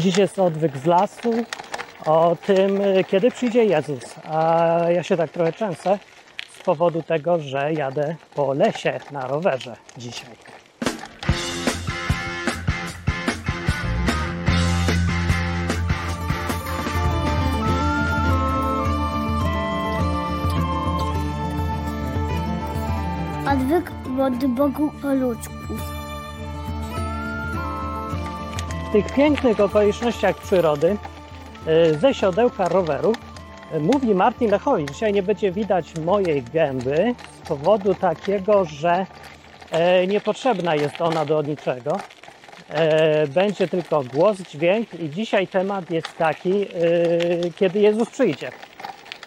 Dziś jest odwyk z lasu o tym, kiedy przyjdzie Jezus. A ja się tak trochę często z powodu tego, że jadę po lesie na rowerze dzisiaj. Odwyk od Bogu po ludzku. W tych pięknych okolicznościach przyrody y, ze siodełka roweru y, mówi Martin Lechowicz. Dzisiaj nie będzie widać mojej gęby z powodu takiego, że e, niepotrzebna jest ona do niczego. E, Będzie tylko głos, dźwięk i dzisiaj temat jest taki, kiedy Jezus przyjdzie.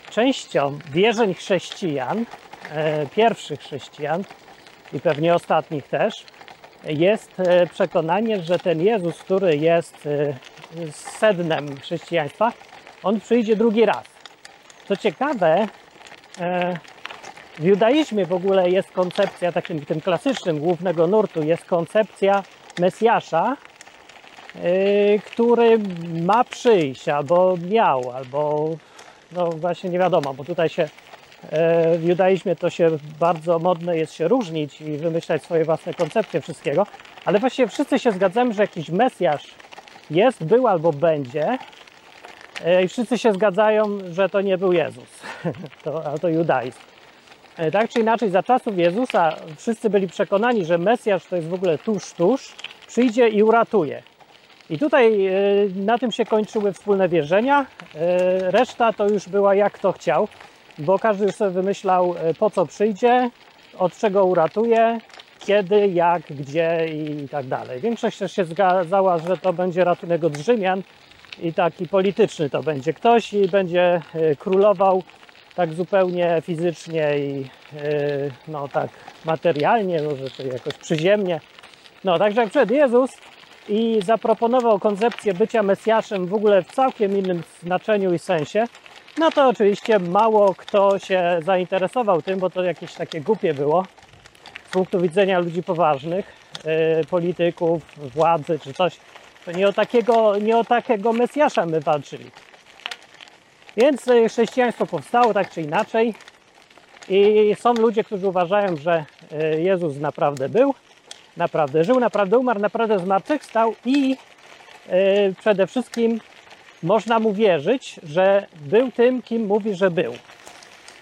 Częścią wierzeń chrześcijan, e, pierwszych chrześcijan i pewnie ostatnich też, jest e, przekonanie, że ten Jezus, który jest e, sednem chrześcijaństwa, on przyjdzie drugi raz. Co ciekawe, e, w judaizmie w ogóle jest koncepcja, takim tym klasycznym głównego nurtu, jest koncepcja Mesjasza, który ma przyjść, albo miał, albo no właśnie nie wiadomo, bo tutaj się w judaizmie to się bardzo modne jest się różnić i wymyślać swoje własne koncepcje wszystkiego, ale właściwie wszyscy się zgadzamy, że jakiś Mesjasz jest, był albo będzie i wszyscy się zgadzają, że to nie był Jezus, to, a to judaizm. Tak czy inaczej, za czasów Jezusa wszyscy byli przekonani, że Mesjasz to jest w ogóle tuż, tuż, przyjdzie i uratuje. I tutaj na tym się kończyły wspólne wierzenia, reszta to już była jak kto chciał bo każdy sobie wymyślał, po co przyjdzie, od czego uratuje, kiedy, jak, gdzie i tak dalej. Większość też się zgadzała, że to będzie ratunek od Rzymian i taki polityczny to będzie ktoś i będzie królował tak zupełnie fizycznie i no tak materialnie, może to jakoś przyziemnie. No także jak przed Jezus i zaproponował koncepcję bycia Mesjaszem w ogóle w całkiem innym znaczeniu i sensie, no to oczywiście mało kto się zainteresował tym, bo to jakieś takie głupie było z punktu widzenia ludzi poważnych, yy, polityków, władzy czy coś. To nie o takiego, nie o takiego Mesjasza my walczyli. Więc chrześcijaństwo powstało tak czy inaczej i są ludzie, którzy uważają, że Jezus naprawdę był, naprawdę żył, naprawdę umarł, naprawdę zmartwychwstał i yy, przede wszystkim można mu wierzyć, że był tym, kim mówi, że był.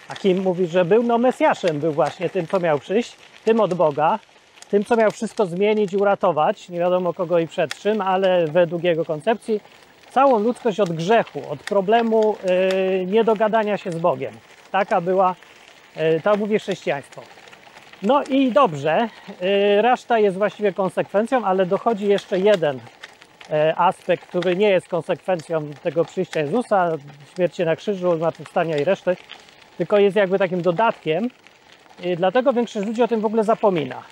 A kim mówi, że był? No Mesjaszem był właśnie tym, co miał przyjść, tym od Boga, tym, co miał wszystko zmienić i uratować, nie wiadomo kogo i przed czym, ale według jego koncepcji, całą ludzkość od grzechu, od problemu yy, niedogadania się z Bogiem. Taka była, yy, to mówi chrześcijaństwo. No i dobrze, yy, reszta jest właściwie konsekwencją, ale dochodzi jeszcze jeden aspekt, który nie jest konsekwencją tego przyjścia Jezusa, śmierci na krzyżu, zmartwychwstania i reszty, tylko jest jakby takim dodatkiem. I dlatego większość ludzi o tym w ogóle zapomina.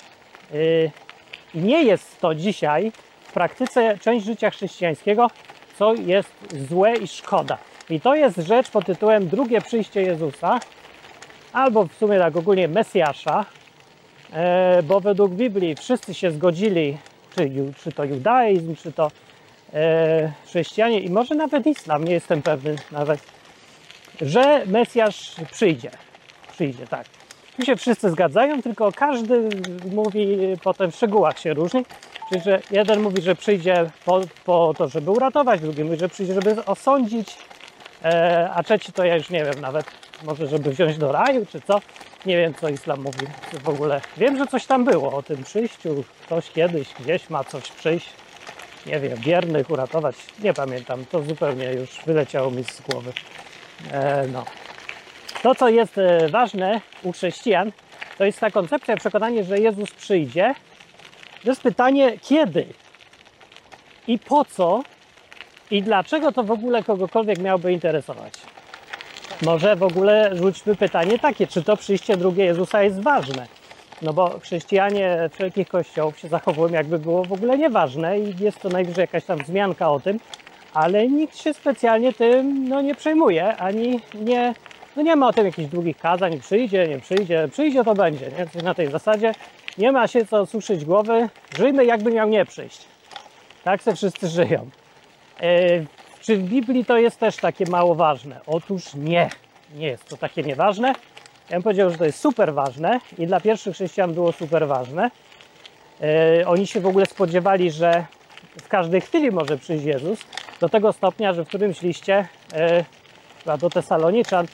I nie jest to dzisiaj w praktyce część życia chrześcijańskiego, co jest złe i szkoda. I to jest rzecz pod tytułem drugie przyjście Jezusa, albo w sumie tak ogólnie Mesjasza, bo według Biblii wszyscy się zgodzili, czy, czy to judaizm, czy to e, chrześcijanie i może nawet islam, nie jestem pewny nawet, że Mesjasz przyjdzie. Przyjdzie, tak. Tu się wszyscy zgadzają, tylko każdy mówi potem w szczegółach się różni. Czyli, że jeden mówi, że przyjdzie po, po to, żeby uratować, drugi mówi, że przyjdzie, żeby osądzić, e, a trzeci to ja już nie wiem nawet, może żeby wziąć do raju, czy co. Nie wiem, co islam mówi w ogóle. Wiem, że coś tam było o tym przyjściu. Ktoś kiedyś gdzieś ma coś przyjść. Nie wiem, wiernych uratować. Nie pamiętam. To zupełnie już wyleciało mi z głowy. E, no. To, co jest ważne u chrześcijan, to jest ta koncepcja, przekonanie, że Jezus przyjdzie. To jest pytanie, kiedy i po co i dlaczego to w ogóle kogokolwiek miałby interesować. Może w ogóle rzućmy pytanie takie, czy to przyjście drugie Jezusa jest ważne? No bo chrześcijanie wszelkich kościołów się zachowują jakby było w ogóle nieważne i jest to najwyżej jakaś tam wzmianka o tym, ale nikt się specjalnie tym no, nie przejmuje, ani nie, no nie ma o tym jakichś długich kazań, przyjdzie, nie przyjdzie, przyjdzie to będzie, nie? Coś na tej zasadzie. Nie ma się co suszyć głowy, żyjmy jakby miał nie przyjść. Tak se wszyscy żyją. E, czy w Biblii to jest też takie mało ważne? Otóż nie, nie jest to takie nieważne. Ja bym powiedział, że to jest super ważne i dla pierwszych chrześcijan było super ważne. E, oni się w ogóle spodziewali, że w każdej chwili może przyjść Jezus, do tego stopnia, że w którymś liście e, chyba do Tesaloniczan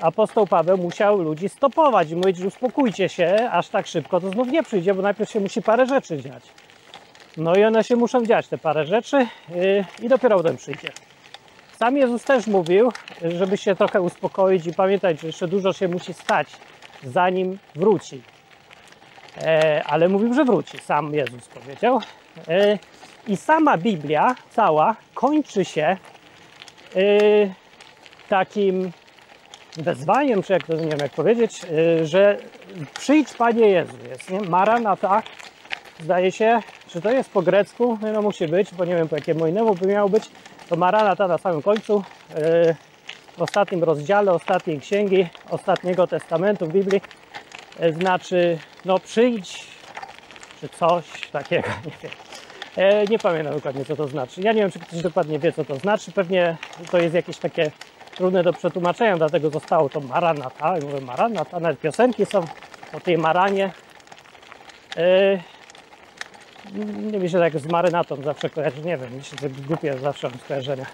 apostoł Paweł musiał ludzi stopować i mówić, że uspokójcie się, aż tak szybko to znów nie przyjdzie, bo najpierw się musi parę rzeczy dziać. No i one się muszą dziać, te parę rzeczy yy, i dopiero potem przyjdzie. Sam Jezus też mówił, żeby się trochę uspokoić i pamiętać, że jeszcze dużo się musi stać, zanim wróci. E, ale mówił, że wróci, sam Jezus powiedział. E, I sama Biblia cała kończy się e, takim wezwaniem, czy jak to nie wiem jak powiedzieć, y, że przyjdź Panie Jezu jest, nie? Maranata, zdaje się, czy to jest po grecku, no musi być, bo nie wiem po jakiemu innemu by miało być, to Maranata na samym końcu, w ostatnim rozdziale, ostatniej księgi, ostatniego testamentu w Biblii, y, znaczy, no przyjdź, czy coś takiego, nie wiem. E, nie pamiętam dokładnie, co to znaczy. Ja nie wiem, czy ktoś dokładnie wie, co to znaczy. Pewnie to jest jakieś takie trudne do przetłumaczenia, dlatego zostało to Maranata. Mówię Maranata, nawet piosenki są o tej Maranie. Nie mi się tak z marynatą zawsze kojarzy, nie wiem, myślę, że głupie zawsze mam skojarzenia.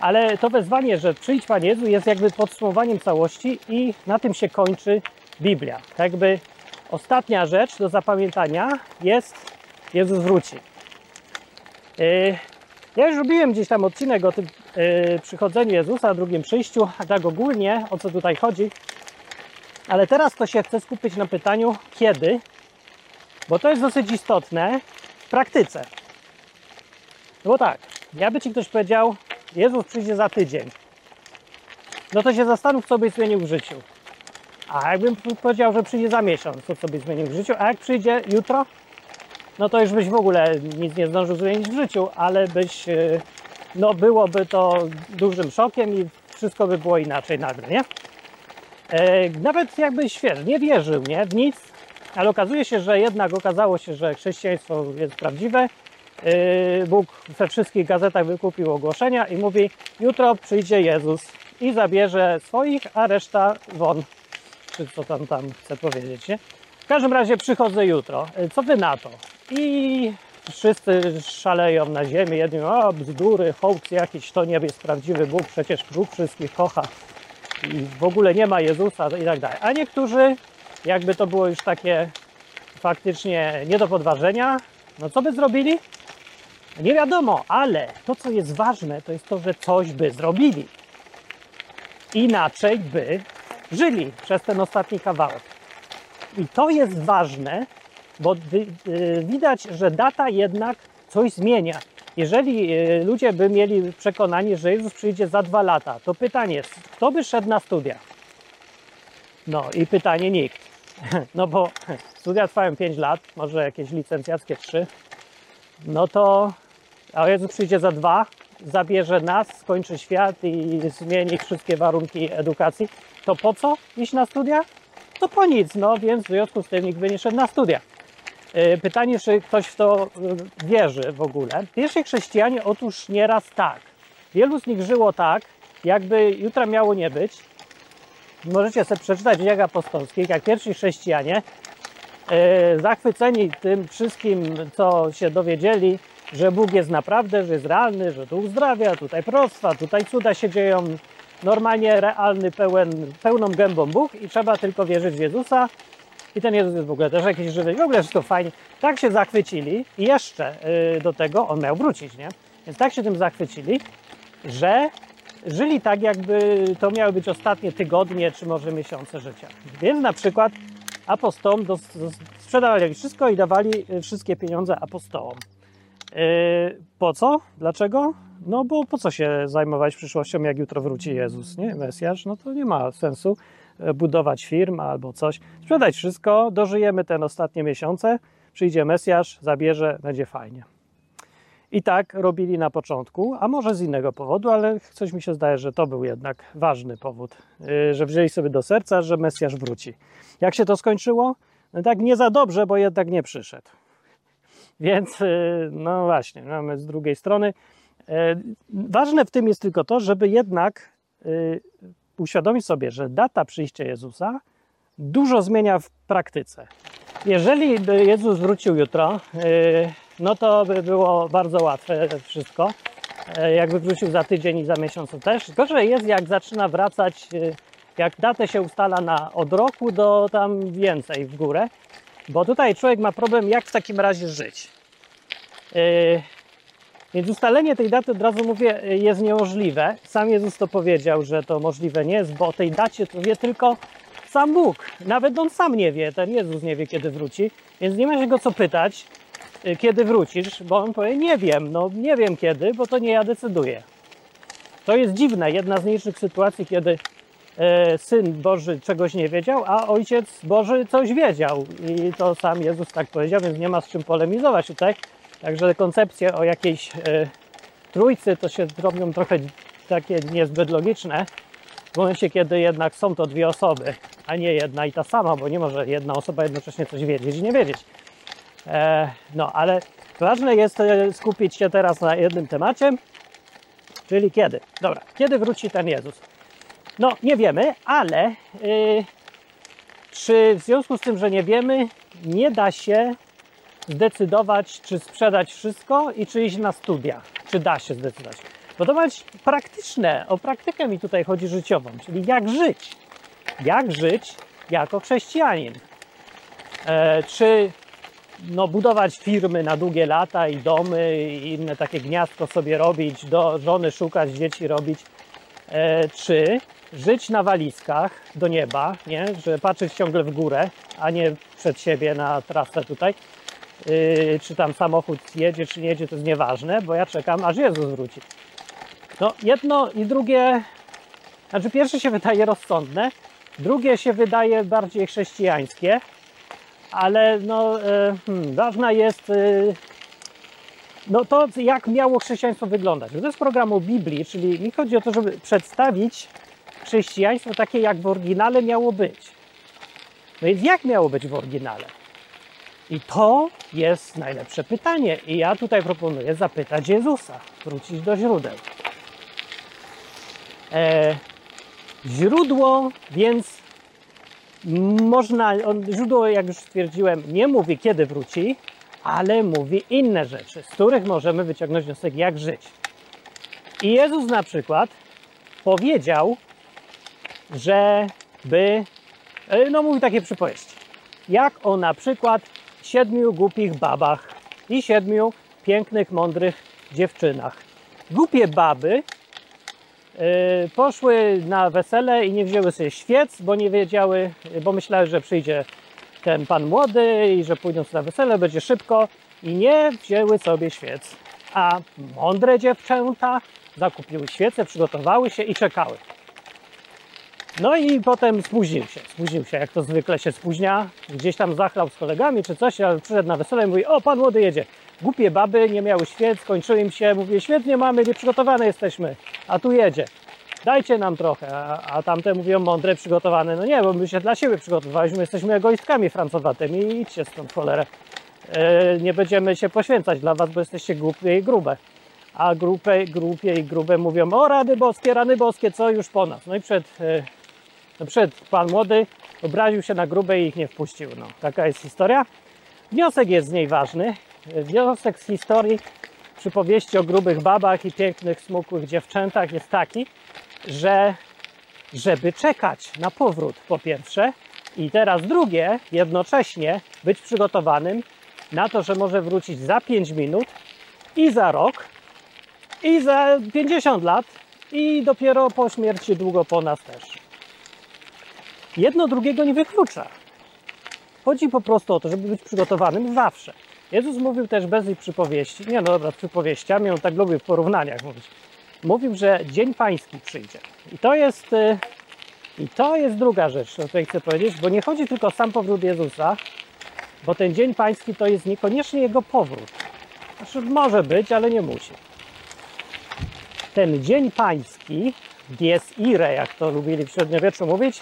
Ale to wezwanie, że przyjdź Pan Jezu jest jakby podsumowaniem całości i na tym się kończy Biblia. Tak jakby ostatnia rzecz do zapamiętania jest Jezus wróci. Yy, ja już robiłem gdzieś tam odcinek o tym yy, przychodzeniu Jezusa, drugim przyjściu, a tak ogólnie o co tutaj chodzi. Ale teraz to się chcę skupić na pytaniu kiedy, bo to jest dosyć istotne w praktyce. No bo tak, jakby ci ktoś powiedział, Jezus przyjdzie za tydzień, no to się zastanów, co byś zmienił w życiu. A jakbym powiedział, że przyjdzie za miesiąc, to co byś zmienił w życiu, a jak przyjdzie jutro, no to już byś w ogóle nic nie zdążył zmienić w życiu, ale byś, e, no byłoby to dużym szokiem i wszystko by było inaczej nagle, nie? E, nawet jakbyś, wiesz, nie wierzył, nie, w nic, ale okazuje się, że jednak okazało się, że chrześcijaństwo jest prawdziwe. E, Bóg we wszystkich gazetach wykupił ogłoszenia i mówi, jutro przyjdzie Jezus i zabierze swoich, a reszta won. Czy co tam tam chce powiedzieć, nie? W każdym razie przychodzę jutro. Co wy na to? I wszyscy szaleją na ziemię, jedni o bzdury, hołd jakiś, to nie jest prawdziwy Bóg, przecież Bóg wszystkich kocha i w ogóle nie ma Jezusa i tak dalej. A niektórzy, jakby to było już takie faktycznie nie do podważenia, no co by zrobili? Nie wiadomo, ale to, co jest ważne, to jest to, że coś by zrobili. Inaczej by żyli przez ten ostatni kawałek. I to jest ważne, bo y, widać, że data jednak coś zmienia. Jeżeli y, ludzie by mieli przekonanie, że Jezus przyjdzie za dwa lata, to pytanie jest, kto by szedł na studia? No i pytanie nikt. No bo studia trwają 5 lat, może jakieś licencjackie 3. No to, a Jezus przyjdzie za dwa, zabierze nas, skończy świat i zmieni wszystkie warunki edukacji, to po co iść na studia? To po nic, no więc w związku z tym nikt by nie szedł na studia. E, pytanie, czy ktoś w to e, wierzy w ogóle. Pierwsi chrześcijanie, otóż nieraz tak. Wielu z nich żyło tak, jakby jutra miało nie być. Możecie sobie przeczytać w dziejach apostolskich, jak pierwsi chrześcijanie, e, zachwyceni tym wszystkim, co się dowiedzieli, że Bóg jest naprawdę, że jest realny, że tu uzdrawia, tutaj prostwa, tutaj cuda się dzieją, normalnie realny, pełen, pełną gębą Bóg i trzeba tylko wierzyć w Jezusa i ten Jezus jest w ogóle też jakiś żywy, w ogóle wszystko fajnie. Tak się zachwycili i jeszcze yy, do tego on miał wrócić, nie? Więc tak się tym zachwycili, że żyli tak, jakby to miały być ostatnie tygodnie, czy może miesiące życia. Więc na przykład apostołom do, do, sprzedawali wszystko i dawali y, wszystkie pieniądze apostołom. Yy, po co? Dlaczego? No bo po co się zajmować przyszłością, jak jutro wróci Jezus, nie? Mesjasz? No to nie ma sensu. E, budować firm albo coś. Sprzedać wszystko, dożyjemy ten ostatnie miesiące, przyjdzie Mesjasz, zabierze, będzie fajnie. I tak robili na początku, a może z innego powodu, ale coś mi się zdaje, że to był jednak ważny powód, e, że wzięli sobie do serca, że Mesjasz wróci. Jak się to skończyło? No tak nie za dobrze, bo jednak nie przyszedł. Więc, e, no właśnie, mamy z drugiej strony E, Ważne w tym jest tylko to, żeby jednak y, uświadomić sobie, że data przyjścia Jezusa dużo zmienia w praktyce. Jeżeli Jezus wrócił jutro, y, no to by było bardzo łatwe wszystko. E, Jakby wrócił za tydzień i za miesiąc to też. Gorzej jest, jak zaczyna wracać, y, jak datę się ustala na od roku do tam więcej w górę, bo tutaj człowiek ma problem, jak w takim razie żyć. Y, Więc ustalenie tej daty, od razu mówię, jest niemożliwe. Sam Jezus to powiedział, że to możliwe nie jest, bo o tej dacie to wie tylko sam Bóg. Nawet on sam nie wie, ten Jezus nie wie, kiedy wróci, więc nie ma się go co pytać, kiedy wrócisz, bo on powie, nie wiem, no nie wiem kiedy, bo to nie ja decyduję. To jest dziwne, jedna z nielicznych sytuacji, kiedy e, Syn Boży czegoś nie wiedział, a Ojciec Boży coś wiedział. I to sam Jezus tak powiedział, więc nie ma z czym polemizować tutaj. Także koncepcje o jakiejś e, trójcy to się robią trochę takie niezbyt logiczne. W momencie, kiedy jednak są to dwie osoby, a nie jedna i ta sama, bo nie może jedna osoba jednocześnie coś wiedzieć i nie wiedzieć. E, no, ale ważne jest e, skupić się teraz na jednym temacie, czyli kiedy. Dobra, kiedy wróci ten Jezus? No, nie wiemy, ale y, czy w związku z tym, że nie wiemy, nie da się zdecydować, czy sprzedać wszystko i czy iść na studia? Czy da się zdecydować? Bo to być praktyczne. O praktykę mi tutaj chodzi życiową, czyli jak żyć. Jak żyć jako chrześcijanin. E, czy no, budować firmy na długie lata i domy i inne takie gniazdko sobie robić, do żony szukać, dzieci robić, e, czy żyć na walizkach do nieba, nie? że patrzeć ciągle w górę, a nie przed siebie na trasę tutaj, yy, czy tam samochód jedzie, czy nie jedzie, to jest nieważne, bo ja czekam, aż Jezus wróci. No, jedno i drugie, znaczy pierwsze się wydaje rozsądne, drugie się wydaje bardziej chrześcijańskie, ale no, e, hmm, ważna jest e, no to, jak miało chrześcijaństwo wyglądać. To jest program o Biblii, czyli mi chodzi o to, żeby przedstawić chrześcijaństwo takie, jak w oryginale miało być. No więc jak miało być w oryginale? I to jest najlepsze pytanie. I ja tutaj proponuję zapytać Jezusa, wrócić do źródeł. E, źródło, więc można, on, źródło, jak już stwierdziłem, nie mówi kiedy wróci, ale mówi inne rzeczy, z których możemy wyciągnąć wniosek, jak żyć. I Jezus na przykład powiedział, żeby, e, no mówi takie przypowieści, jak o na przykład siedmiu głupich babach i siedmiu pięknych, mądrych dziewczynach. Głupie baby poszły na wesele i nie wzięły sobie świec, bo nie wiedziały, bo myślały, że przyjdzie ten pan młody i że pójdą na wesele, będzie szybko i nie wzięły sobie świec. A mądre dziewczęta zakupiły świece, przygotowały się i czekały. No i potem spóźnił się, spóźnił się, jak to zwykle się spóźnia. Gdzieś tam zachlał z kolegami czy coś, ale przyszedł na wesele i mówi, o pan młody jedzie. Głupie baby, nie miały świec, kończyły im się, mówię, świetnie mamy, nieprzygotowane jesteśmy, a tu jedzie. Dajcie nam trochę, a, a tamte mówią mądre, przygotowane. No nie, bo my się dla siebie przygotowaliśmy, jesteśmy egoistkami francowatymi i idźcie stąd cholerę. E, nie będziemy się poświęcać dla was, bo jesteście głupie i grube. A grupy, grupie i grube mówią, o rady boskie, rany boskie, co już po nas. No i przed, e, no przed pan młody obraził się na grube i ich nie wpuścił. No, taka jest historia. Wniosek jest z niej ważny. Wniosek z historii przypowieści o grubych babach i pięknych, smukłych dziewczętach jest taki, że żeby czekać na powrót po pierwsze i teraz drugie, jednocześnie być przygotowanym na to, że może wrócić za 5 minut i za rok i za 50 lat i dopiero po śmierci długo po nas też. Jedno drugiego nie wyklucza. Chodzi po prostu o to, żeby być przygotowanym zawsze. Jezus mówił też bez ich przypowieści, nie no dobra, przypowieściami, on tak lubi w porównaniach mówić. Mówił, że Dzień Pański przyjdzie. I to jest, y, i to jest druga rzecz, o której chcę powiedzieć, bo nie chodzi tylko o sam powrót Jezusa, bo ten Dzień Pański to jest niekoniecznie Jego powrót. Znaczy może być, ale nie musi. Ten Dzień Pański, dies ire, jak to lubili w średniowieczu mówić,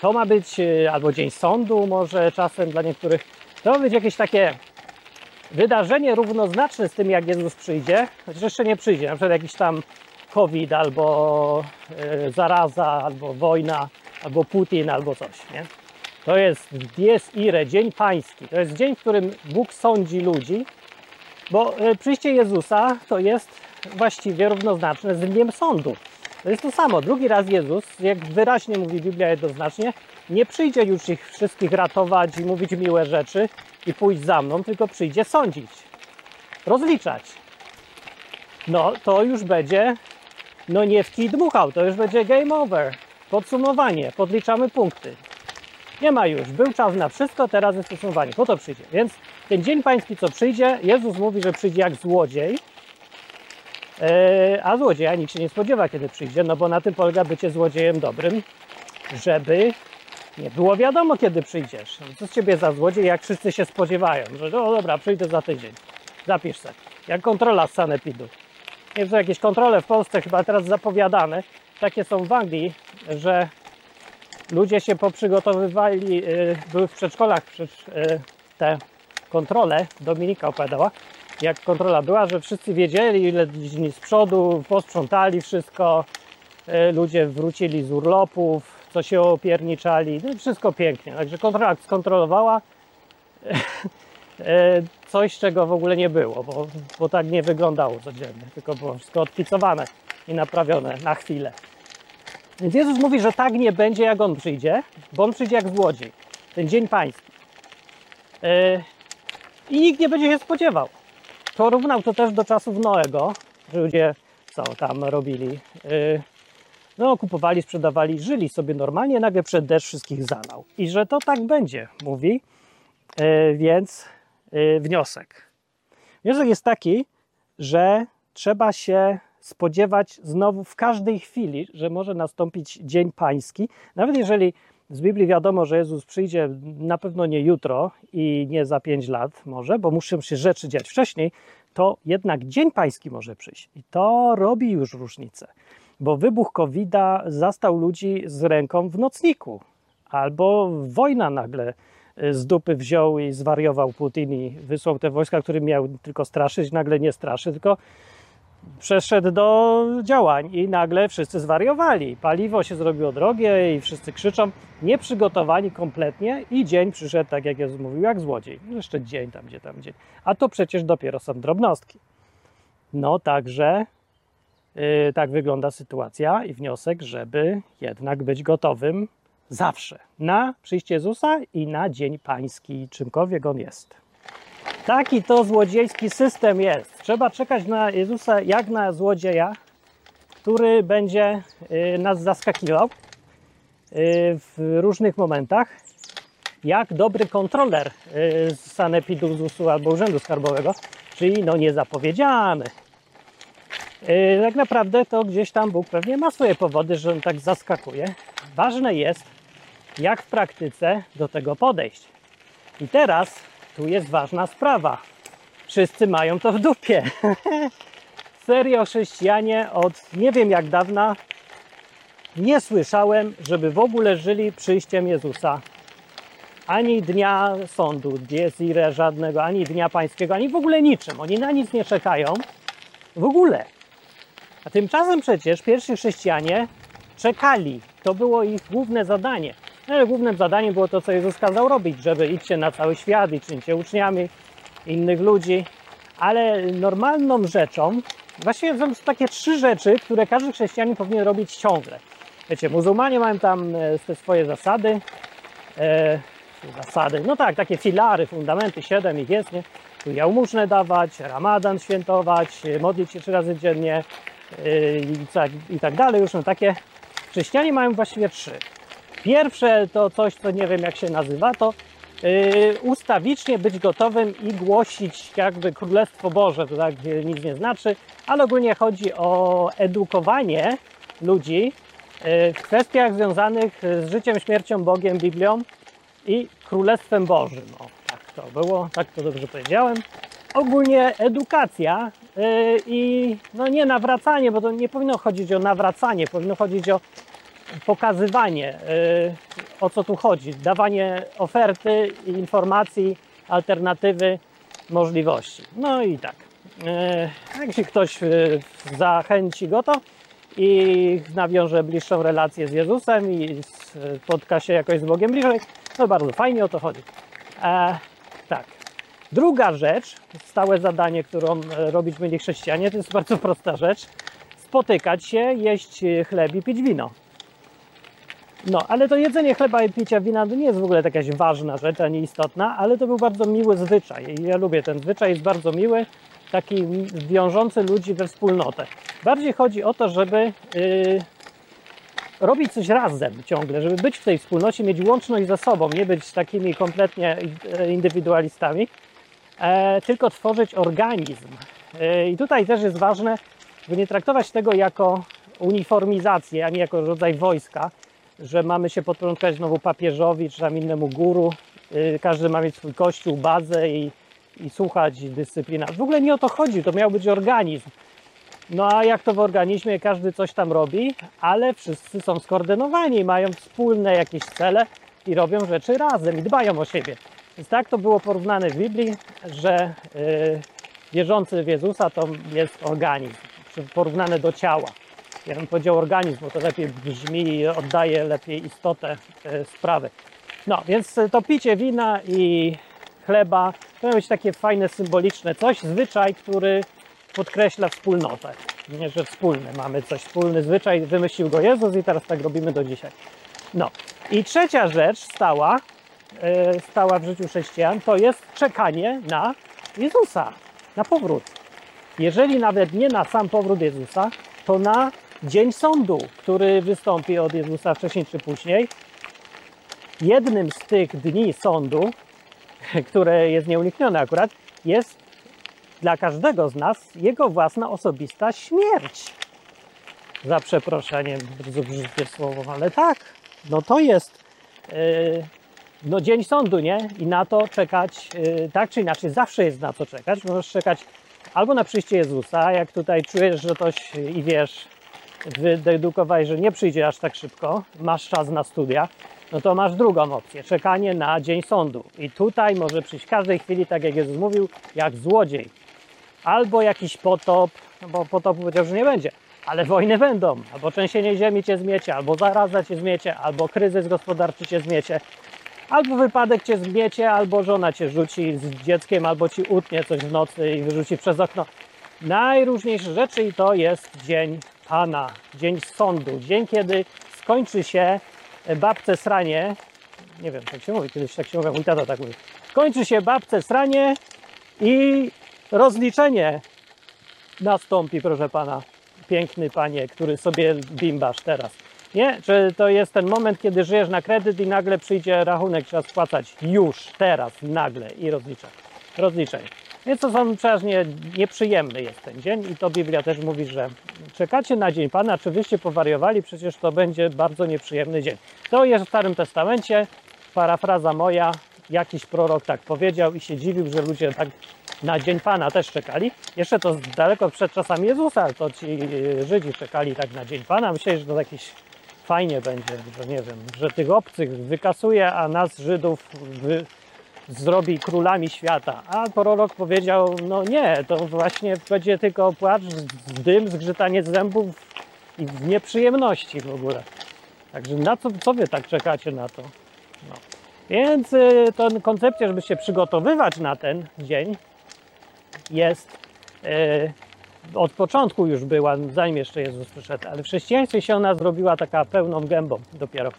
to ma być y, albo Dzień Sądu może czasem dla niektórych, to ma być jakieś takie wydarzenie równoznaczne z tym, jak Jezus przyjdzie, chociaż jeszcze nie przyjdzie, na przykład jakiś tam COVID, albo e, zaraza, albo wojna, albo Putin, albo coś, nie? To jest dies ire, dzień pański. To jest dzień, w którym Bóg sądzi ludzi, bo e, przyjście Jezusa to jest właściwie równoznaczne z dniem sądu. To jest to samo. Drugi raz Jezus, jak wyraźnie mówi Biblia jednoznacznie, nie przyjdzie już ich wszystkich ratować i mówić miłe rzeczy i pójść za mną, tylko przyjdzie sądzić, rozliczać. No to już będzie, no nie w kij dmuchał, to już będzie game over. Podsumowanie, podliczamy punkty. Nie ma już, był czas na wszystko, teraz jest podsumowanie, po to przyjdzie. Więc ten dzień pański, co przyjdzie, Jezus mówi, że przyjdzie jak złodziej, Eee, a złodzieja nikt się nie spodziewa, kiedy przyjdzie, no bo na tym polega bycie złodziejem dobrym, żeby nie było wiadomo, kiedy przyjdziesz. Co z ciebie za złodziej, jak wszyscy się spodziewają, że o dobra, przyjdę za tydzień. Zapisz se. Jak kontrola z sanepidu. Nie wiem, jakieś kontrole w Polsce chyba teraz zapowiadane. Takie są w Anglii, że ludzie się poprzygotowywali, yy, były w przedszkolach przecież, yy, te kontrole, Dominika opowiadała, jak kontrola była, że wszyscy wiedzieli, ile dni z przodu, posprzątali wszystko, e, ludzie wrócili z urlopów, co się opierniczali, no wszystko pięknie. Także kontrola skontrolowała e, coś, czego w ogóle nie było, bo, bo tak nie wyglądało codziennie, tylko było wszystko odpicowane i naprawione na chwilę. Więc Jezus mówi, że tak nie będzie, jak On przyjdzie, bo On przyjdzie jak złodziej. Ten dzień pański. E, I nikt nie będzie się spodziewał porównał to też do czasów Noego, że ludzie co tam robili. Y, no, kupowali, sprzedawali, żyli sobie normalnie, nagle przed deszcz wszystkich zalał. I że to tak będzie, mówi. Y, więc y, wniosek. Wniosek jest taki, że trzeba się spodziewać znowu w każdej chwili, że może nastąpić dzień pański. Nawet jeżeli z Biblii wiadomo, że Jezus przyjdzie na pewno nie jutro i nie za pięć lat może, bo muszą się rzeczy dziać wcześniej, to jednak Dzień Pański może przyjść. I to robi już różnicę, bo wybuch covid zastał ludzi z ręką w nocniku, albo wojna nagle z dupy wziął i zwariował Putin i wysłał te wojska, które miał tylko straszyć, nagle nie straszy, tylko przeszedł do działań i nagle wszyscy zwariowali. Paliwo się zrobiło drogie i wszyscy krzyczą, nieprzygotowani kompletnie i dzień przyszedł, tak jak Jezus mówił, jak złodziej. No jeszcze dzień tam, gdzie tam dzień. A to przecież dopiero są drobnostki. No także tak wygląda sytuacja i wniosek, żeby jednak być gotowym zawsze na przyjście Jezusa i na Dzień Pański, czymkolwiek on jest. Taki to złodziejski system jest. Trzeba czekać na Jezusa jak na złodzieja, który będzie y, nas zaskakiwał y, w różnych momentach, jak dobry kontroler y, z sanepidu ZUS-u albo Urzędu Skarbowego, czyli no niezapowiedziany. Tak naprawdę to gdzieś tam Bóg pewnie ma swoje powody, że on tak zaskakuje. Ważne jest, jak w praktyce do tego podejść. I teraz tu jest ważna sprawa. Wszyscy mają to w dupie. Serio, chrześcijanie od nie wiem jak dawna nie słyszałem, żeby w ogóle żyli przyjściem Jezusa. Ani dnia sądu, diezire żadnego, ani dnia pańskiego, ani w ogóle niczym. Oni na nic nie czekają. W ogóle. A tymczasem przecież pierwsi chrześcijanie czekali. To było ich główne zadanie. No, ale głównym zadaniem było to, co Jezus kazał robić, żeby idźcie na cały świat i czyńcie uczniami innych ludzi. Ale normalną rzeczą, właściwie są takie trzy rzeczy, które każdy chrześcijanin powinien robić ciągle. Wiecie, muzułmanie mają tam e, te swoje zasady, e, zasady, no tak, takie filary, fundamenty, siedem ich jest, nie? Tu jałmużnę dawać, ramadan świętować, modlić się trzy razy dziennie e, i, tak, i tak dalej. Już takie chrześcijanie mają właściwie trzy. Pierwsze to coś, co nie wiem jak się nazywa, to yy, ustawicznie być gotowym i głosić jakby Królestwo Boże, to tak nic nie znaczy, ale ogólnie chodzi o edukowanie ludzi yy, w kwestiach związanych z życiem, śmiercią, Bogiem, Biblią i Królestwem Bożym. O, tak to było, tak to dobrze powiedziałem. Ogólnie edukacja yy, i no nie nawracanie, bo to nie powinno chodzić o nawracanie, powinno chodzić o pokazywanie, y, o co tu chodzi, dawanie oferty, informacji, alternatywy możliwości. No i tak. E, jak się ktoś e, zachęci go to i nawiąże bliższą relację z Jezusem i spotka się jakoś z Bogiem bliżej, to bardzo fajnie o to chodzi. E, tak. Druga rzecz, stałe zadanie, którą e, robić mieli chrześcijanie, to jest bardzo prosta rzecz. Spotykać się, jeść chleb i pić wino. No, ale to jedzenie chleba i picie wina to nie jest w ogóle jakaś ważna rzecz, ani istotna, ale to był bardzo miły zwyczaj. Ja lubię ten zwyczaj, jest bardzo miły, taki wiążący ludzi we wspólnotę. Bardziej chodzi o to, żeby yy, robić coś razem ciągle, żeby być w tej wspólnocie, mieć łączność ze sobą, nie być takimi kompletnie indywidualistami, tylko tworzyć organizm. E, I tutaj też jest ważne, by nie traktować tego jako uniformizację, ani jako rodzaj wojska, że mamy się podporządkować znowu papieżowi czy tam innemu guru. Y, każdy ma mieć swój kościół, bazę i, i słuchać dyscyplina. W ogóle nie o to chodzi, to miał być organizm. No a jak to w organizmie, każdy coś tam robi, ale wszyscy są skoordynowani, mają wspólne jakieś cele i robią rzeczy razem i dbają o siebie. Więc tak to było porównane w Biblii, że yy, wierzący w Jezusa to jest organizm, porównane do ciała ja bym powiedział organizm, bo to lepiej brzmi i oddaje lepiej istotę e, sprawy. No, więc to picie wina i chleba to ma być takie fajne, symboliczne coś, zwyczaj, który podkreśla wspólnotę. Nie, że wspólny, mamy coś wspólny zwyczaj, wymyślił go Jezus i teraz tak robimy do dzisiaj. No i trzecia rzecz stała, e, stała w życiu chrześcijan, to jest czekanie na Jezusa, na powrót. Jeżeli nawet nie na sam powrót Jezusa, to na Dzień Sądu, który wystąpi od Jezusa wcześniej czy później. Jednym z tych dni sądu, które jest nieuniknione akurat, jest dla każdego z nas jego własna osobista śmierć. Za przeproszeniem, bardzo brzydkie słowo, ale tak, no to jest yy, no dzień sądu, nie? I na to czekać, yy, tak czy inaczej, zawsze jest na co czekać. Możesz czekać albo na przyjście Jezusa, jak tutaj czujesz, że coś i wiesz, wydedukowałeś, że nie przyjdzie aż tak szybko, masz czas na studia, no to masz drugą opcję, czekanie na dzień sądu. I tutaj może przyjść w każdej chwili, tak jak Jezus mówił, jak złodziej. Albo jakiś potop, no bo potopu powiedział, że nie będzie, ale wojny będą, albo trzęsienie ziemi cię zmiecie, albo zaraza cię zmiecie, albo kryzys gospodarczy cię zmiecie, albo wypadek cię zmiecie, albo żona cię rzuci z dzieckiem, albo ci utnie coś w nocy i wyrzuci przez okno. Najróżniejsze rzeczy i to jest dzień Pana, dzień sądu, dzień, kiedy skończy się babce sranie. Nie wiem, tak się mówi, kiedyś tak się mówi, mój tata tak mówi. Skończy się babce sranie i rozliczenie nastąpi, proszę Pana, piękny Panie, który sobie bimbasz teraz. Nie? Czy to jest ten moment, kiedy żyjesz na kredyt i nagle przyjdzie rachunek, trzeba spłacać już, teraz, nagle i rozliczać. Rozliczenie. Więc to są przeważnie nieprzyjemny jest ten dzień i to Biblia też mówi, że czekacie na dzień Pana, czy wyście powariowali, przecież to będzie bardzo nieprzyjemny dzień. To jest w Starym Testamencie, parafraza moja, jakiś prorok tak powiedział i się dziwił, że ludzie tak na dzień Pana też czekali. Jeszcze to daleko przed czasami Jezusa, to ci Żydzi czekali tak na dzień Pana. Myśleli, że to jakieś fajnie będzie, że nie wiem, że tych obcych wykasuje, a nas Żydów wy, zrobi królami świata. A prorok powiedział, no nie, to właśnie będzie tylko płacz, dym, zgrzytanie zębów i nieprzyjemności w ogóle. Także na co, co wy tak czekacie na to? No. Więc y, to koncepcja, żeby się przygotowywać na ten dzień jest y, od początku już była, zanim jeszcze Jezus przyszedł, ale w chrześcijaństwie się ona zrobiła taka pełną gębą dopiero.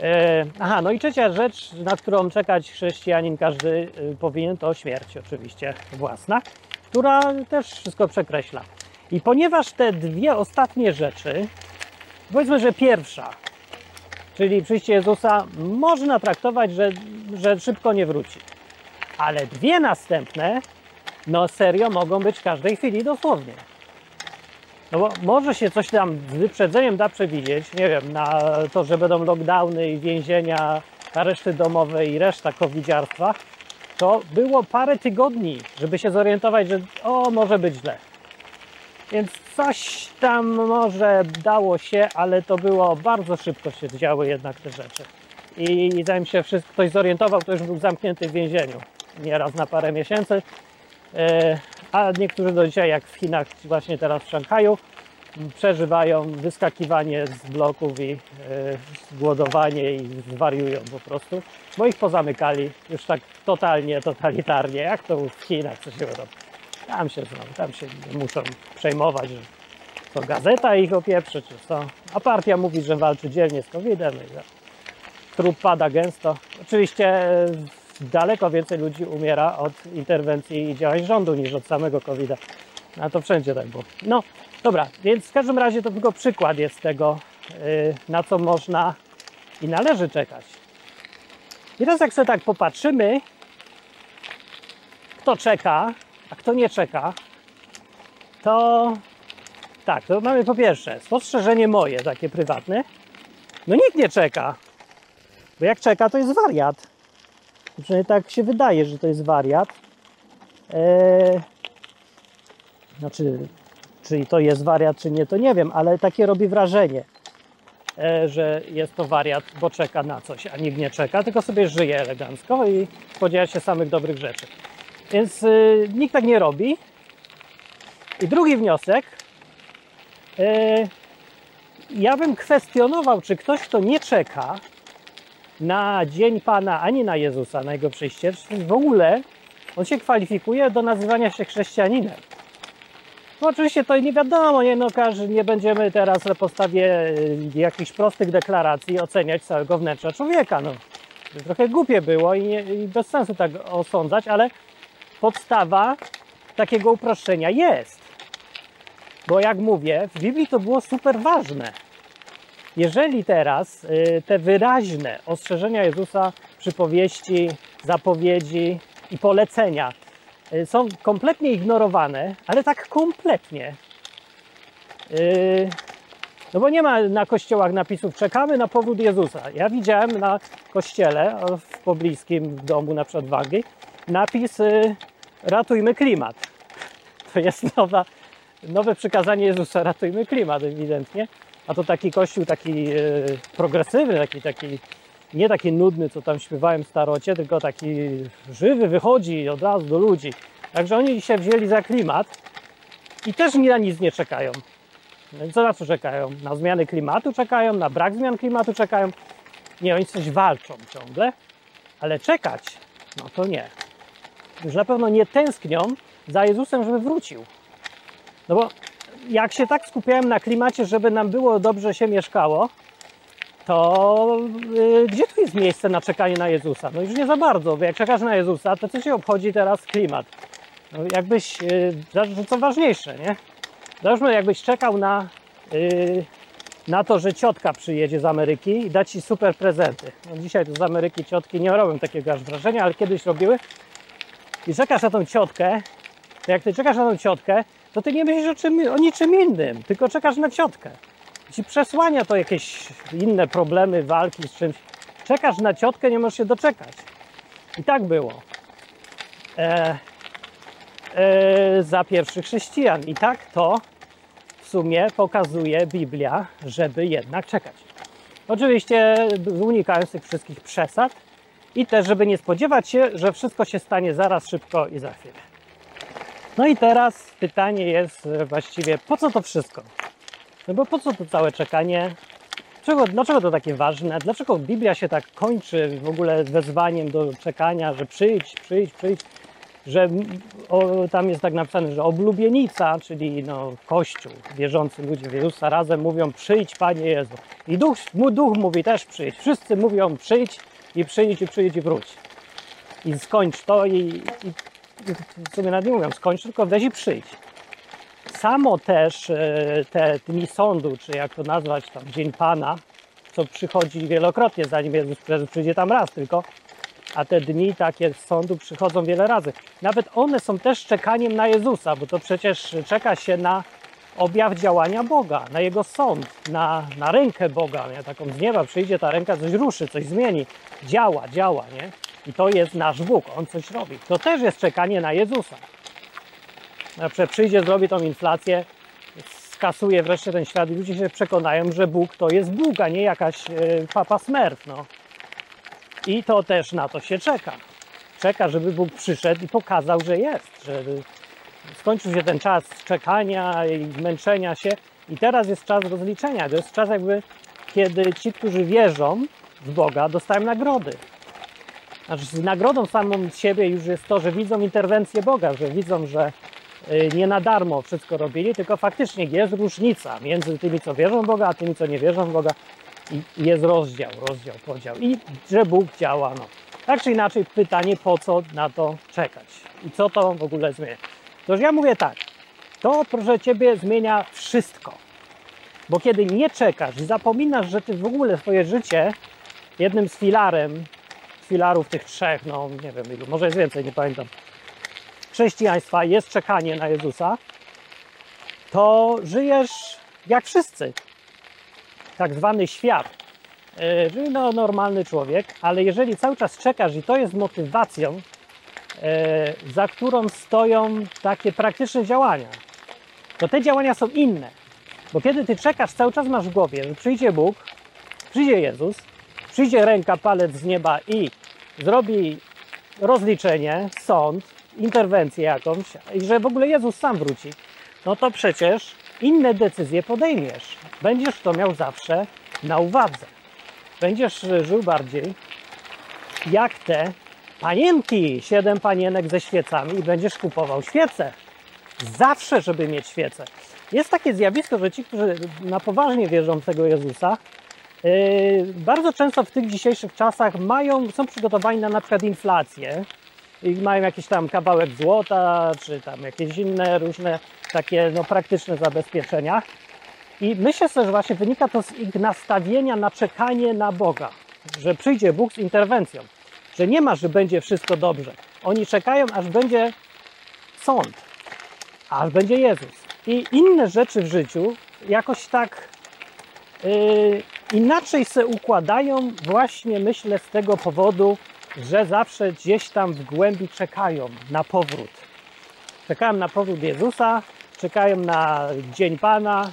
E, aha, no i trzecia rzecz, na którą czekać chrześcijanin każdy y, powinien, to śmierć oczywiście własna, która też wszystko przekreśla. I ponieważ te dwie ostatnie rzeczy, powiedzmy, że pierwsza, czyli przyjście Jezusa, można traktować, że, że szybko nie wróci. Ale dwie następne, no serio, mogą być w każdej chwili dosłownie. No bo może się coś tam z wyprzedzeniem da przewidzieć, nie wiem, na to, że będą lockdowny i więzienia, areszty domowe i reszta covidziarstwa, to było parę tygodni, żeby się zorientować, że o, może być źle. Więc coś tam może dało się, ale to było bardzo szybko się działy jednak te rzeczy. I zanim się ktoś zorientował, to już był zamknięty w więzieniu. nieraz na parę miesięcy. E, A niektórzy do dzisiaj, jak w Chinach, właśnie teraz w Szanghaju, przeżywają wyskakiwanie z bloków i e, głodowanie i zwariują po prostu, bo ich pozamykali już tak totalnie, totalitarnie, jak to w Chinach, co się robi. Tam się znam, tam się muszą przejmować, że to gazeta ich opieprzy, czy co. A partia mówi, że walczy dzielnie z COVID-em. że Trup pada gęsto. Oczywiście e, daleko więcej ludzi umiera od interwencji i działań rządu niż od samego COVID-a. A to wszędzie tak było. No, dobra, więc w każdym razie to tylko przykład jest tego, yy, na co można i należy czekać. I teraz jak sobie tak popatrzymy, kto czeka, a kto nie czeka, to tak, to mamy po pierwsze spostrzeżenie moje, takie prywatne. No nikt nie czeka, bo jak czeka, to jest wariat. Przynajmniej tak się wydaje, że to jest wariat. Eee, znaczy, czy to jest wariat, czy nie, to nie wiem, ale takie robi wrażenie, e, że jest to wariat, bo czeka na coś, a nikt nie czeka, tylko sobie żyje elegancko i spodziewa się samych dobrych rzeczy. Więc y, nikt tak nie robi. I drugi wniosek. E, ja bym kwestionował, czy ktoś, kto nie czeka na Dzień Pana ani na Jezusa, na Jego przyjście, w ogóle on się kwalifikuje do nazywania się chrześcijaninem. No oczywiście to nie wiadomo, nie, no, nie będziemy teraz na podstawie y, jakichś prostych deklaracji oceniać całego wnętrza człowieka. No, trochę głupie było i, nie, i bez sensu tak osądzać, ale podstawa takiego uproszczenia jest. Bo jak mówię, w Biblii to było super ważne. Jeżeli teraz y, te wyraźne ostrzeżenia Jezusa, przypowieści, zapowiedzi i polecenia y, są kompletnie ignorowane, ale tak kompletnie, y, no bo nie ma na kościołach napisów czekamy na powrót Jezusa. Ja widziałem na kościele w pobliskim domu, na przykład w Anglii, napis ratujmy klimat. To jest nowa, nowe przykazanie Jezusa, ratujmy klimat ewidentnie. A to taki kościół taki e, progresywny, taki, taki nie taki nudny, co tam śpiewałem w starocie, tylko taki żywy, wychodzi od razu do ludzi. Także oni się wzięli za klimat i też na nic nie czekają. Co na co czekają? Na zmiany klimatu czekają, na brak zmian klimatu czekają. Nie, oni coś walczą ciągle, ale czekać, no to nie. Już na pewno nie tęsknią za Jezusem, żeby wrócił. No bo jak się tak skupiałem na klimacie, żeby nam było dobrze się mieszkało, to yy, gdzie tu jest miejsce na czekanie na Jezusa? No już nie za bardzo, bo jak czekasz na Jezusa, to co się obchodzi teraz klimat? No jakbyś, yy, co ważniejsze, nie? Załóżmy, jakbyś czekał na, yy, na to, że ciotka przyjedzie z Ameryki i da ci super prezenty. No dzisiaj to z Ameryki ciotki nie robią takiego aż wrażenia, ale kiedyś robiły. I czekasz na tą ciotkę, to jak ty czekasz na tą ciotkę, to ty nie myślisz o, czym, o niczym innym, tylko czekasz na ciotkę. Ci przesłania to jakieś inne problemy, walki z czymś. Czekasz na ciotkę, nie możesz się doczekać. I tak było. E, e, za pierwszych chrześcijan. I tak to w sumie pokazuje Biblia, żeby jednak czekać. Oczywiście unikając tych wszystkich przesad i też, żeby nie spodziewać się, że wszystko się stanie zaraz, szybko i za chwilę. No i teraz pytanie jest właściwie, po co to wszystko? No bo po co to całe czekanie? Dlaczego, dlaczego to takie ważne? Dlaczego Biblia się tak kończy w ogóle wezwaniem do czekania, że przyjdź, przyjdź, przyjdź? Że o, tam jest tak napisane, że oblubienica, czyli no, Kościół, wierzący ludzie w Jezusa razem mówią przyjdź Panie Jezu. I duch, duch mówi też przyjdź. Wszyscy mówią przyjdź i przyjdź i przyjdź i wróć. I skończ to i, i w sumie nawet nie mówią skończ, tylko weź i przyjdź. Samo też e, te dni sądu, czy jak to nazwać tam, Dzień Pana, co przychodzi wielokrotnie, zanim Jezus przyjdzie tam raz tylko, a te dni takie sądu przychodzą wiele razy. Nawet one są też czekaniem na Jezusa, bo to przecież czeka się na objaw działania Boga, na Jego sąd, na, na rękę Boga, nie? taką z nieba przyjdzie ta ręka, coś ruszy, coś zmieni, działa, działa, nie? I to jest nasz Bóg, On coś robi. To też jest czekanie na Jezusa. Na przykład przyjdzie, zrobi tą inflację, skasuje wreszcie ten świat i ludzie się przekonają, że Bóg to jest Bóg, a nie jakaś e, papa smurf, no. I to też na to się czeka. czeka, żeby Bóg przyszedł i pokazał, że jest, że skończył się ten czas czekania i męczenia się i teraz jest czas rozliczenia. To jest czas jakby, kiedy ci, którzy wierzą w Boga, dostają nagrody. Znaczy, z nagrodą samą siebie już jest to, że widzą interwencję Boga, że widzą, że y, nie na darmo wszystko robili, tylko faktycznie jest różnica między tymi, co wierzą w Boga, a tymi, co nie wierzą w Boga. I jest rozdział, rozdział, podział. I że Bóg działa. No. Tak czy inaczej, pytanie, po co na to czekać? I co to w ogóle zmienia? Toż ja mówię tak, to proszę Ciebie zmienia wszystko. Bo kiedy nie czekasz i zapominasz, że Ty w ogóle swoje życie jednym z filarem, filarów tych trzech, no nie wiem ilu, może jest więcej, nie pamiętam, chrześcijaństwa jest czekanie na Jezusa, to żyjesz jak wszyscy. Tak zwany świat. Czyli no, normalny człowiek, ale jeżeli cały czas czekasz i to jest motywacją, e, za którą stoją takie praktyczne działania, to te działania są inne. Bo kiedy ty czekasz, cały czas masz w głowie, że przyjdzie Bóg, przyjdzie Jezus, przyjdzie ręka, palec z nieba i zrobi rozliczenie, sąd, interwencję jakąś, i że w ogóle Jezus sam wróci, no to przecież inne decyzje podejmiesz. Będziesz to miał zawsze na uwadze. Będziesz żył bardziej jak te panienki, siedem panienek ze świecami i będziesz kupował świece. Zawsze, żeby mieć świece. Jest takie zjawisko, że ci, którzy na poważnie wierzą w tego Jezusa, bardzo często w tych dzisiejszych czasach mają, są przygotowani na na przykład inflację i mają jakiś tam kawałek złota, czy tam jakieś inne różne takie no, praktyczne zabezpieczenia. I myślę sobie, że właśnie wynika to z ich nastawienia na czekanie na Boga, że przyjdzie Bóg z interwencją, że nie ma, że będzie wszystko dobrze. Oni czekają, aż będzie sąd, aż będzie Jezus. I inne rzeczy w życiu jakoś tak yy, inaczej se układają, właśnie myślę z tego powodu, że zawsze gdzieś tam w głębi czekają na powrót. Czekają na powrót Jezusa, czekają na dzień Pana,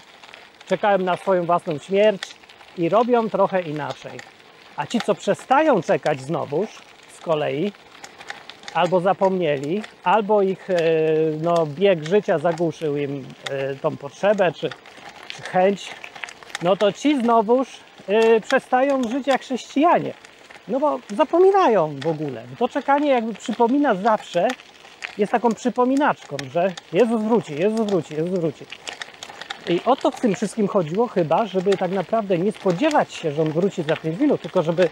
czekają na swoją własną śmierć i robią trochę inaczej. A ci, co przestają czekać znowuż, z kolei, albo zapomnieli, albo ich e, no, bieg życia zagłuszył im e, tą potrzebę czy, czy chęć, no to ci znowuż e, przestają żyć jak chrześcijanie. No bo zapominają w ogóle. To czekanie jakby przypomina zawsze, jest taką przypominaczką, że Jezus wróci, Jezus wróci, Jezus wróci. I o to w tym wszystkim chodziło chyba, żeby tak naprawdę nie spodziewać się, że on wróci za 5 minut, tylko żeby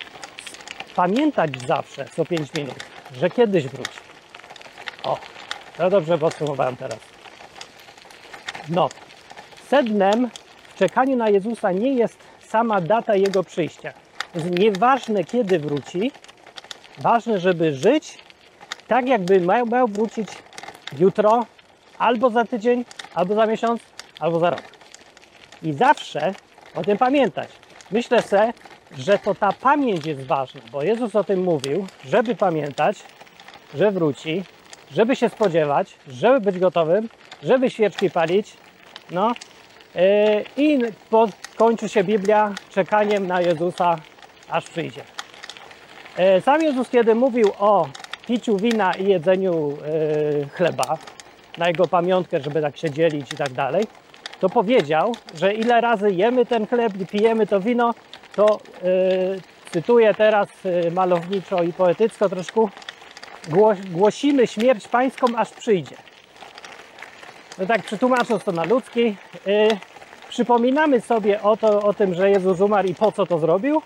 pamiętać zawsze co 5 minut, że kiedyś wróci. O, to dobrze podsumowałem teraz. No, sednem w czekaniu na Jezusa nie jest sama data Jego przyjścia. Jest nieważne kiedy wróci, ważne, żeby żyć tak, jakby miał, miał wrócić jutro, albo za tydzień, albo za miesiąc, albo za rok. I zawsze o tym pamiętać. Myślę sobie, że to ta pamięć jest ważna, bo Jezus o tym mówił, żeby pamiętać, że wróci, żeby się spodziewać, żeby być gotowym, żeby świeczki palić. No i kończy się Biblia czekaniem na Jezusa, aż przyjdzie. Yy, Sam Jezus, kiedy mówił o piciu wina i jedzeniu yy, chleba, na jego pamiątkę, żeby tak się dzielić i tak dalej, to powiedział, że ile razy jemy ten chleb i pijemy to wino, to cytuję teraz malowniczo i poetycko troszkę, gło, głosimy śmierć pańską, aż przyjdzie. No tak przetłumacząc to na ludzki, yy, przypominamy sobie o, to, o tym, że Jezus umarł i po co to zrobił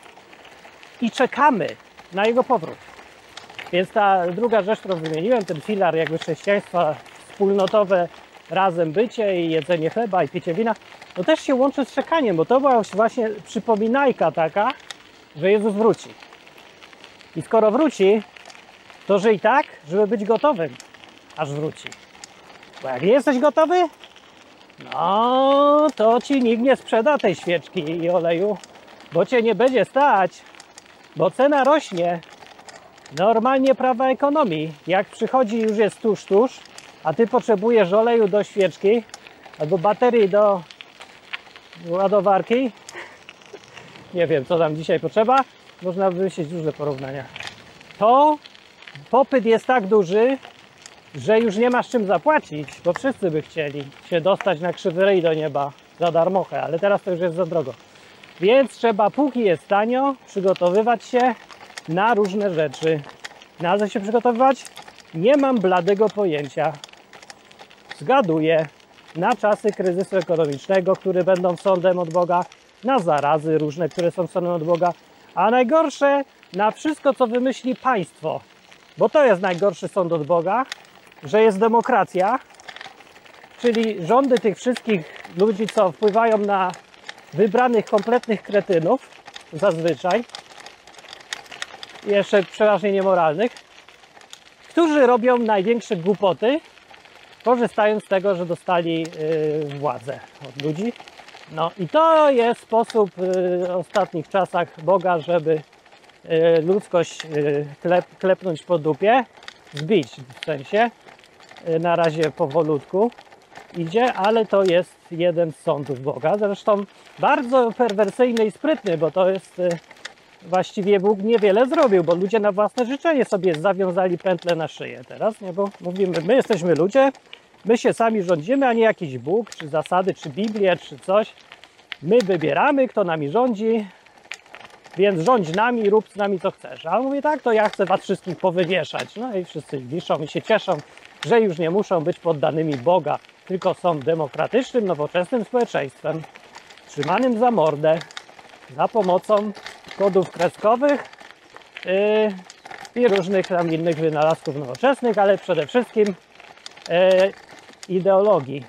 i czekamy na Jego powrót. Więc ta druga rzecz, którą wymieniłem, ten filar jakby chrześcijaństwa wspólnotowe, razem bycie i jedzenie chleba i picie wina, to też się łączy z czekaniem, bo to była właśnie przypominajka taka, że Jezus wróci. I skoro wróci, to żyj tak, żeby być gotowym, aż wróci. Bo jak jesteś gotowy, no to ci nikt nie sprzeda tej świeczki i oleju, bo cię nie będzie stać, bo cena rośnie. Normalnie prawa ekonomii. Jak przychodzi już jest tuż, tuż, a ty potrzebujesz oleju do świeczki albo baterii do ładowarki, nie wiem co tam dzisiaj potrzeba, można wymyślić różne porównania, to popyt jest tak duży, że już nie masz czym zapłacić, bo wszyscy by chcieli się dostać na krzywy ryj do nieba za darmochę, ale teraz to już jest za drogo. Więc trzeba, póki jest tanio, przygotowywać się na różne rzeczy. Na co się przygotowywać? Nie mam bladego pojęcia. Zgaduję na czasy kryzysu ekonomicznego, które będą sądem od Boga, na zarazy różne, które są sądem od Boga, a najgorsze na wszystko, co wymyśli państwo. Bo to jest najgorszy sąd od Boga, że jest demokracja, czyli rządy tych wszystkich ludzi, co wpływają na wybranych kompletnych kretynów, zazwyczaj, jeszcze przeważnie niemoralnych, którzy robią największe głupoty, korzystając z tego, że dostali yy, władzę od ludzi. No i to jest sposób yy, w ostatnich czasach Boga, żeby yy, ludzkość yy, klep, klepnąć po dupie, zbić w sensie, na razie powolutku idzie, ale to jest jeden z sądów Boga. Zresztą bardzo perwersyjny i sprytny, bo to jest yy, właściwie Bóg niewiele zrobił, bo ludzie na własne życzenie sobie zawiązali pętlę na szyję teraz, nie? bo mówimy, my jesteśmy ludzie, my się sami rządzimy, a nie jakiś Bóg, czy zasady, czy Biblię, czy coś. My wybieramy, kto nami rządzi, więc rządź nami, rób z nami co chcesz. A on mówi tak, to ja chcę was wszystkich powywieszać. No i wszyscy wiszą i się cieszą, że już nie muszą być poddanymi Boga, tylko są demokratycznym, nowoczesnym społeczeństwem, trzymanym za mordę, za pomocą kodów kreskowych yy, i różnych tam innych wynalazków nowoczesnych, ale przede wszystkim yy, ideologii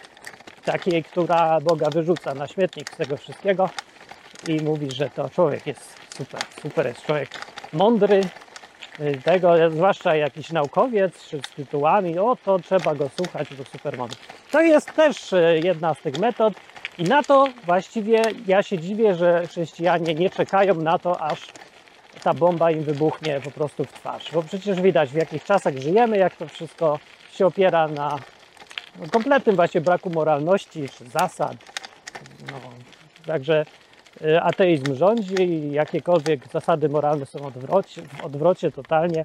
takiej, która Boga wyrzuca na śmietnik z tego wszystkiego i mówi, że to człowiek jest super, super jest człowiek mądry, tego, zwłaszcza jakiś naukowiec z tytułami, o to trzeba go słuchać, bo super mądry. To jest też yy, jedna z tych metod, i na to właściwie ja się dziwię, że chrześcijanie nie czekają na to, aż ta bomba im wybuchnie po prostu w twarz. Bo przecież widać, w jakich czasach żyjemy, jak to wszystko się opiera na no, kompletnym właśnie braku moralności czy zasad. No, także y, ateizm rządzi i jakiekolwiek zasady moralne są odwrocie, w odwrocie totalnie,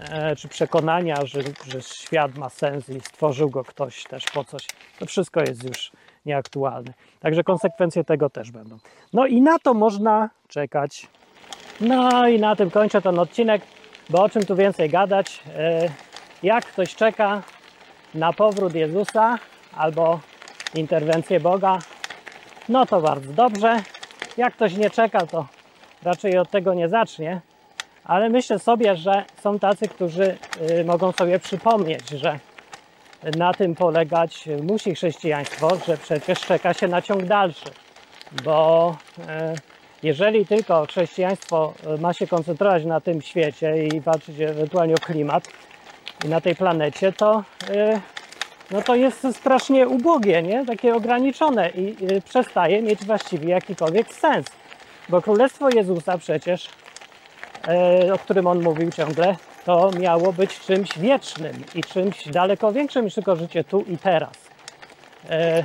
e, czy przekonania, że, że świat ma sens i stworzył go ktoś też po coś. To wszystko jest już nieaktualny. Także konsekwencje tego też będą. No i na to można czekać. No i na tym kończę ten odcinek, bo o czym tu więcej gadać? Jak ktoś czeka na powrót Jezusa albo interwencję Boga, no to bardzo dobrze. Jak ktoś nie czeka, to raczej od tego nie zacznie. Ale myślę sobie, że są tacy, którzy mogą sobie przypomnieć, że na tym polegać musi chrześcijaństwo, że przecież czeka się na ciąg dalszy. Bo jeżeli tylko chrześcijaństwo ma się koncentrować na tym świecie i walczyć ewentualnie o klimat i na tej planecie, to, no to jest strasznie ubogie, nie? takie ograniczone i przestaje mieć właściwie jakikolwiek sens. Bo Królestwo Jezusa przecież, o którym on mówił ciągle, to miało być czymś wiecznym i czymś daleko większym niż tylko życie tu i teraz. E,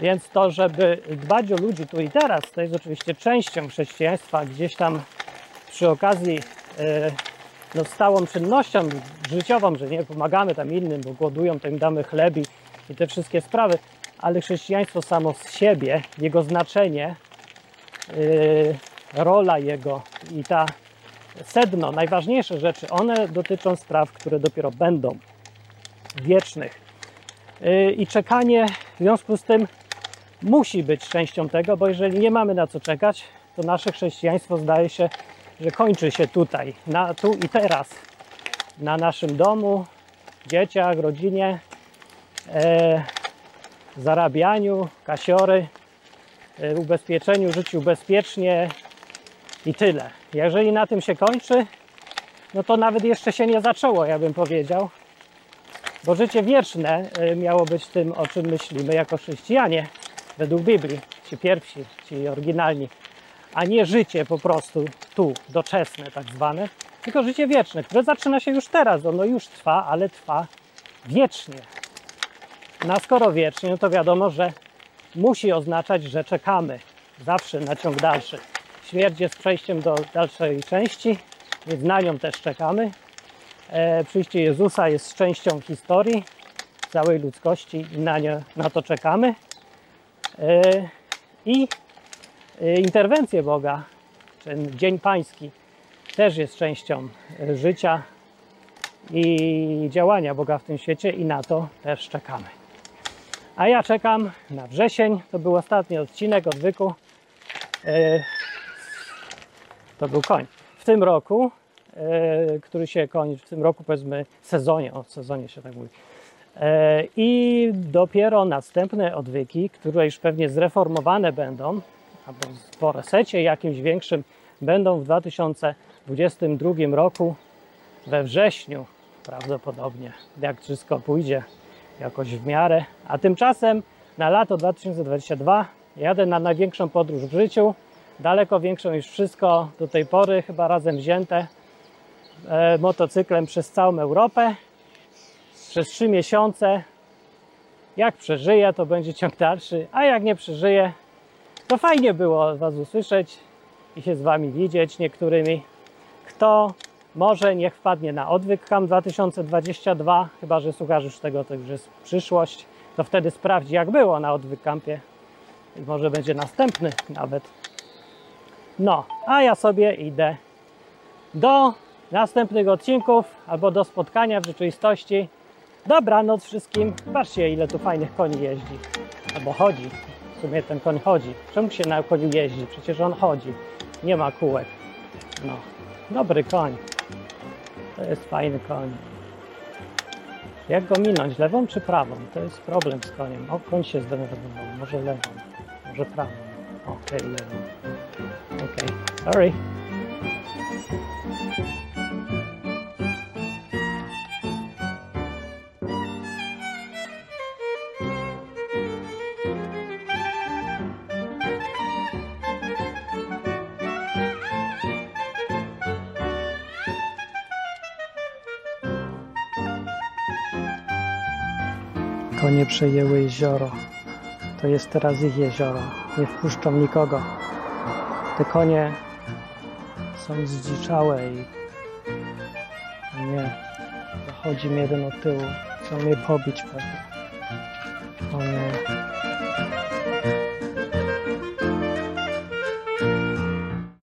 więc to, żeby dbać o ludzi tu i teraz, to jest oczywiście częścią chrześcijaństwa, gdzieś tam przy okazji e, no, stałą czynnością życiową, że nie pomagamy tam innym, bo głodują, to im damy chleb i, te wszystkie sprawy, ale chrześcijaństwo samo z siebie, jego znaczenie, e, rola jego i ta sedno, najważniejsze rzeczy, one dotyczą spraw, które dopiero będą wiecznych. I czekanie w związku z tym musi być częścią tego, bo jeżeli nie mamy na co czekać, to nasze chrześcijaństwo zdaje się, że kończy się tutaj, na, tu i teraz, na naszym domu, dzieciach, rodzinie, e, zarabianiu, kasiory, e, ubezpieczeniu, życiu bezpiecznie i tyle. Jeżeli na tym się kończy, no to nawet jeszcze się nie zaczęło, ja bym powiedział. Bo życie wieczne miało być tym, o czym myślimy jako chrześcijanie, według Biblii, ci pierwsi, ci oryginalni, a nie życie po prostu tu, doczesne tak zwane, tylko życie wieczne, które zaczyna się już teraz. Ono już trwa, ale trwa wiecznie. No a skoro wiecznie, no to wiadomo, że musi oznaczać, że czekamy zawsze na ciąg dalszy. Śmierć jest przejściem do dalszej części, więc na nią też czekamy. E, przyjście Jezusa jest częścią historii całej ludzkości i na, nie, na to czekamy. E, I e, interwencje Boga, ten Dzień Pański, też jest częścią e, życia i działania Boga w tym świecie i na to też czekamy. A ja czekam na wrzesień. To był ostatni odcinek odwyku. E, To był koń. W tym roku, który się kończy, w tym roku powiedzmy sezonie, o sezonie się tak mówi. I dopiero następne odwyki, które już pewnie zreformowane będą, albo po resecie jakimś większym, będą w 2022 roku we wrześniu prawdopodobnie, jak wszystko pójdzie jakoś w miarę. A tymczasem na lato 2022 jadę na największą podróż w życiu, daleko większą niż wszystko do tej pory, chyba razem wzięte, e, motocyklem przez całą Europę. Przez trzy miesiące. Jak przeżyję, to będzie ciąg dalszy, a jak nie przeżyję, to fajnie było Was usłyszeć i się z Wami widzieć niektórymi. Kto może niech wpadnie na odwyk KAM 2022, chyba że słuchasz już tego, to już jest przyszłość, to wtedy sprawdzi jak było na odwyk kampie i może będzie następny nawet. No, a ja sobie idę do następnych odcinków albo do spotkania w rzeczywistości. Dobranoc wszystkim. Patrzcie ile tu fajnych koni jeździ. Albo chodzi. W sumie ten koń chodzi. Czemu się na koniu jeździ? Przecież on chodzi. Nie ma kółek. No, dobry koń. To jest fajny koń. Jak go minąć? Lewą czy prawą? To jest problem z koniem. O, koń się zdenerwował. Może lewą. Może prawą. Okej, lewą. Okej, sorry. Konie przejęły jezioro. To jest teraz ich jezioro. Nie wpuszczą nikogo. Te konie są zdziczałe i nie. Zachodzi mi jeden od tyłu. Chcą mnie pobić pewnie. O nie.